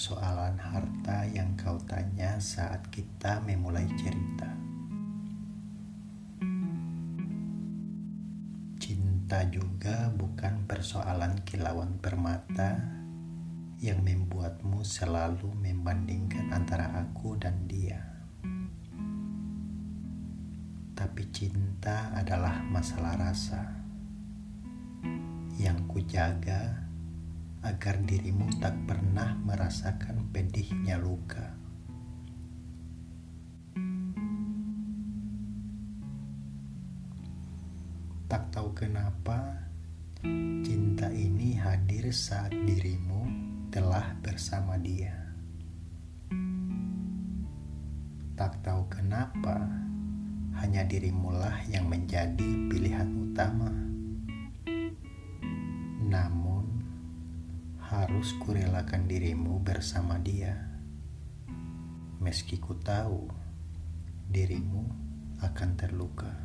persoalan harta yang kau tanya saat kita memulai cerita. Cinta juga bukan persoalan kilauan permata yang membuatmu selalu membandingkan antara aku dan dia. Tapi cinta adalah masalah rasa yang kujaga agar dirimu tak pernah merasakan pedihnya luka. Tak tahu kenapa cinta ini hadir saat dirimu telah bersama dia. Tak tahu kenapa hanya dirimulah yang menjadi pilihan utama. Harus kurelakan dirimu bersama dia. Meski ku tahu dirimu akan terluka.